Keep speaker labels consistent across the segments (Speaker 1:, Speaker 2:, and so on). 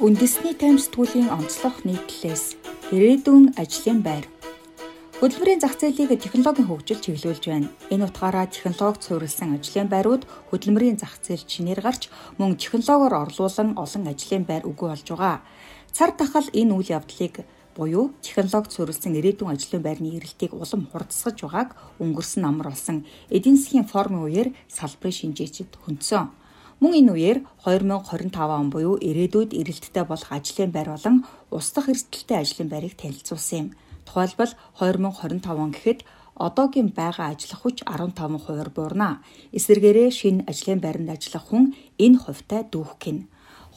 Speaker 1: Үндэсний тайм сэтгүүлийн онцлог нийтлэлээс ирээдүйн ажлын байр. Хөдөлмөрийн зах зээлийг технологийн хөгжил чиглүүлж байна. Энэ утгаараа технологид суурилсан ажлын байрууд хөдөлмөрийн зах зээл чинээр гарч мөн технологиор орлуулан олон ажлын байр өгөө болж байгаа. Цар тахал энэ үйл явдлыг буюу технологид суурилсан ирээдүйн ажлын байрны эрэлтийг улам хурдсгаж байгааг өнгөрсөн амар болсон эдийн засгийн форумын үеэр салбарын шинжээчид хүндсэн. Мөн энэ үеэр 2025 он буюу ирээдүйд эрэлттэй болох ажлын байр болон устдах эрсдэлтэй ажлын байрыг танилцуулсан юм. Тухайлбал 2025 он гэхэд одоогийн байгаа ажиллах хүч 15% буурна. Эсвэргээрээ шинэ ажлын байранд ажиллах хүн энэ хувьтай дүүх гин.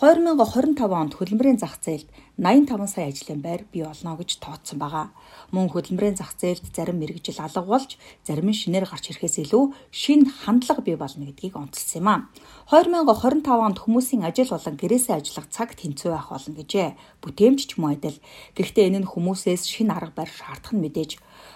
Speaker 1: 2025 онд хөдөлмөрийн зах зээлд 85 сая ажлын байр бий болно гэж тооцсон байгаа. Мөн хөдөлмөрийн зах зээлд зарим мэрэгжил алга болж, зарим нь шинээр гарч ирэхээс илүү шинэ хандлага бий болно гэдгийг онцлсан юм а. 2025 онд хүмүүсийн ажил болон гэрээсээ ажиллах цаг тэнцүү байх болно гэжээ. Бүтээмж ч мөн адил. Гэхдээ энэ нь хүмүүсээс шинэ арга барил шаардах нь мэдээж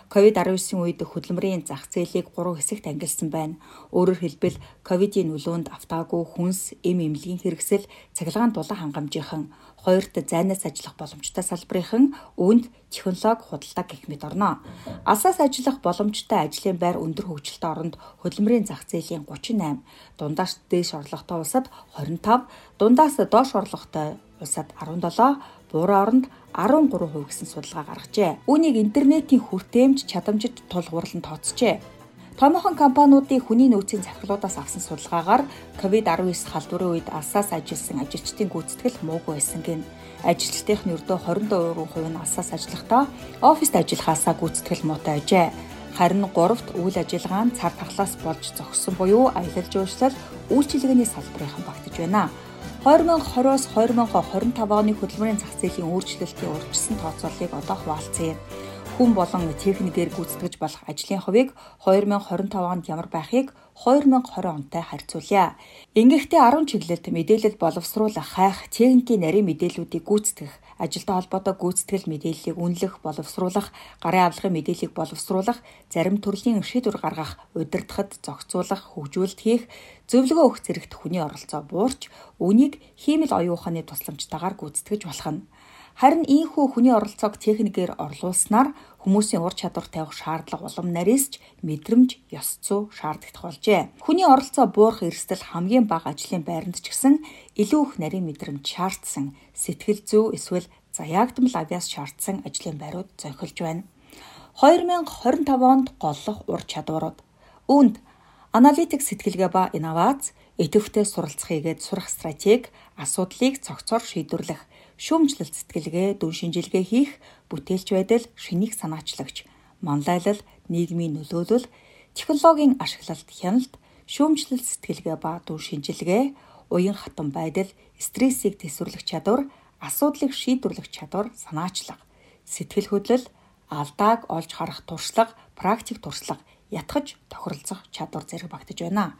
Speaker 1: COVID-19 үед хөдөлмөрийн зах зээлийг гурван хэсэгт ангилсан байна. Өөрөөр хэлбэл ковидын нөлөөнд автаагүй хүнс, эм эмнэлгийн хэрэгсэл, цахилгаан дулаан хангамжийнхан, хоёрт зайнаас ажиллах боломжтой салбарынхан, үүнд технологи худалдаа гэх мэт орно. Асаас ажиллах боломжтой ажлын байр өндөр хөгжилтэй оронд хөдөлмөрийн зах зээлийн 38, дундаас дээш орлоготой улсад 25, дундаас доош орлоготой улсад 17, буурын оронд 13% гэсэн судалгаа гаргажээ. Үүнийг интернетийн хүртээмж чадамжид тулгуурлан тооцжээ. Томоохон компаниудын хүний нөөцийн захирлуудаас авсан судалгаагаар COVID-19 халдварын үед алсаас ажилласан ажилчдын гүйцэтгэл муугүй байсан гин. Ажилчдын ердөө 24% нь алсаас ажиллахдаа оффист ажиллахаасаа гүйцэтгэл муутай ажээ. Харин 3-т үйл ажиллагаа нь цар тахлаас болж зогссон буюу аялал жуулчлал үйлчилгээний салбарынхан багтаж байна. 2020-оос 2025 оны хөдөлмөрийн зах зээлийн өөрчлөлтийн урьдчилсан тооцооллыг одоо хуваалцъя. Хүн болон техникээр гүйцэтгэж болох ажлын хувийг 2025 онд ямар байхыг 2020 онтой харьцуулъя. Ингэхдээ 10 чиглэлд мэдээлэл боловсруулах, хайх, техникийн нарийн мэдээллүүдийг гүйцэтгэх, ажилтай холбоотой гүйцэтгэл мэдээллийг үнэлэх, боловсруулах, гарын авлагын мэдээллийг боловсруулах, зарим төрлийн шийдвэр гаргах, удирдахад зохицуулах, хөгжүүлэлт хийх, зөвлөгөө өгөх зэрэгт хүний оролцоо буурч, үнийг хиймэл оюун ухааны тусламжтайгаар гүйцэтгэж болох нь. Харин ийхүү хүний оролцоог техникээр орлуулснаар хүмүүсийн ур чадвар тавих шаардлага улам нарийсч мэдрэмж, ёс зүй шаардагдах болжээ. Хүний оролцоо буурах эрсдэл хамгийн бага ажлын байранд ч гэсэн илүү их нарийн мэдрэмж шаардсан, сэтгэл зүй эсвэл заяагдмал авяас шаардсан ажлын байрууд зохилж байна. 2025 онд голлох ур чадварууд. Үүнд аналитик сэтгэлгээ ба инновац, идэвхтэй суралцах хийгээд сурах стратеги, асуудлыг цогцоор шийдвэрлэх шүүмжлэлт сэтгэлгээ, дүн шинжилгээ хийх, бүтээлч байдал, шинийг санаачлагч, манлайлал, нийгмийн нөлөөлөл, технологийн ашиглалт, хяналт, шүүмжлэлт сэтгэлгээ ба дүн шинжилгээ, уян хатан байдал, стрессийг төсвөрлөх чадвар, асуудлыг шийдвэрлэх чадвар, санаачлага, сэтгэл хөдлөл, алдааг олж харах туршлага, практик туршлага, ятгахж тохиролцох чадвар зэрэг багтаж байна.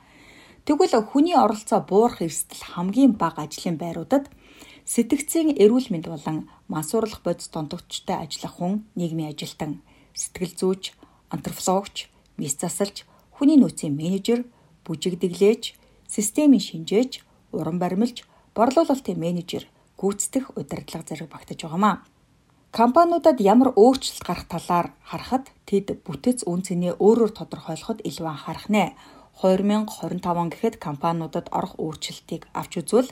Speaker 1: Тэгвэл хүний оролцоо буурах эрсдэл хамгийн бага ажлын байруудад Сэтгцийн эрүүл мэнд болон мансуурлах бодис тонтогчтой ажиллах хүн нийгмийн ажилтан, сэтгэл зүйч, антропологч, мис засалж, хүний нөөцийн менежер, бүжигдэглээч, системийн шинжээч, уран баримлж, борлуулалтын менежер, гүйцэтгэх удирдлага зэрэг багтаж байгаамаа. Компаниудад ямар өөрчлөлт гарах талаар харахад тэд бүтэц үн цэнээ өөрөөр тодорхойлоход илүү анхаарах нэ. 2025 он гэхэд компаниудад орох өөрчлөлтийг авч үзвэл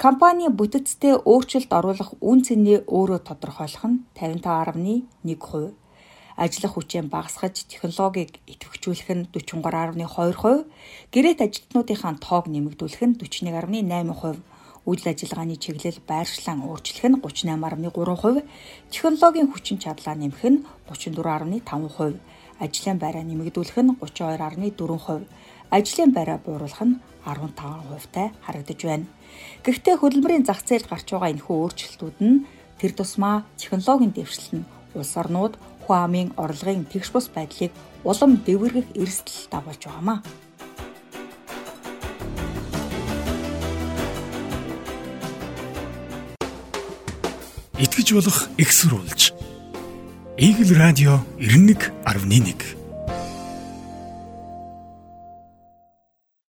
Speaker 1: Компани бүтэцтэй өөрчлөлт оруулах үн цэнийг өөрөө тодорхойлох нь 55.1%. Ажиллах хүчээ багасгаж технологиг идэвхжүүлэх нь 43.2%, гэрээт ажилтнуудынхаа тоог нэмэгдүүлэх нь 41.8%, үйл ажиллагааны чиглэл байршлан өөрчлөх нь 38.3%, технологийн хүчин чадлаа нэмэх нь 34.5%, ажлын байраа нэмэгдүүлэх нь 32.4%, ажлын байраа бууруулах нь 15%-тай харагдаж байна. Гэхдээ хөдөлмөрийн зах зээлд гарч байгаа энэхүү өөрчлөлтүүд нь тэр тусмаа технологийн дэвшил нь улс орнууд хүн амын орлогын тэгш бус байдлыг улам дэвгэргэх эрсдэл дагуулж байгаамаа.
Speaker 2: итгэж болох экссурулж. Игэл радио 91.1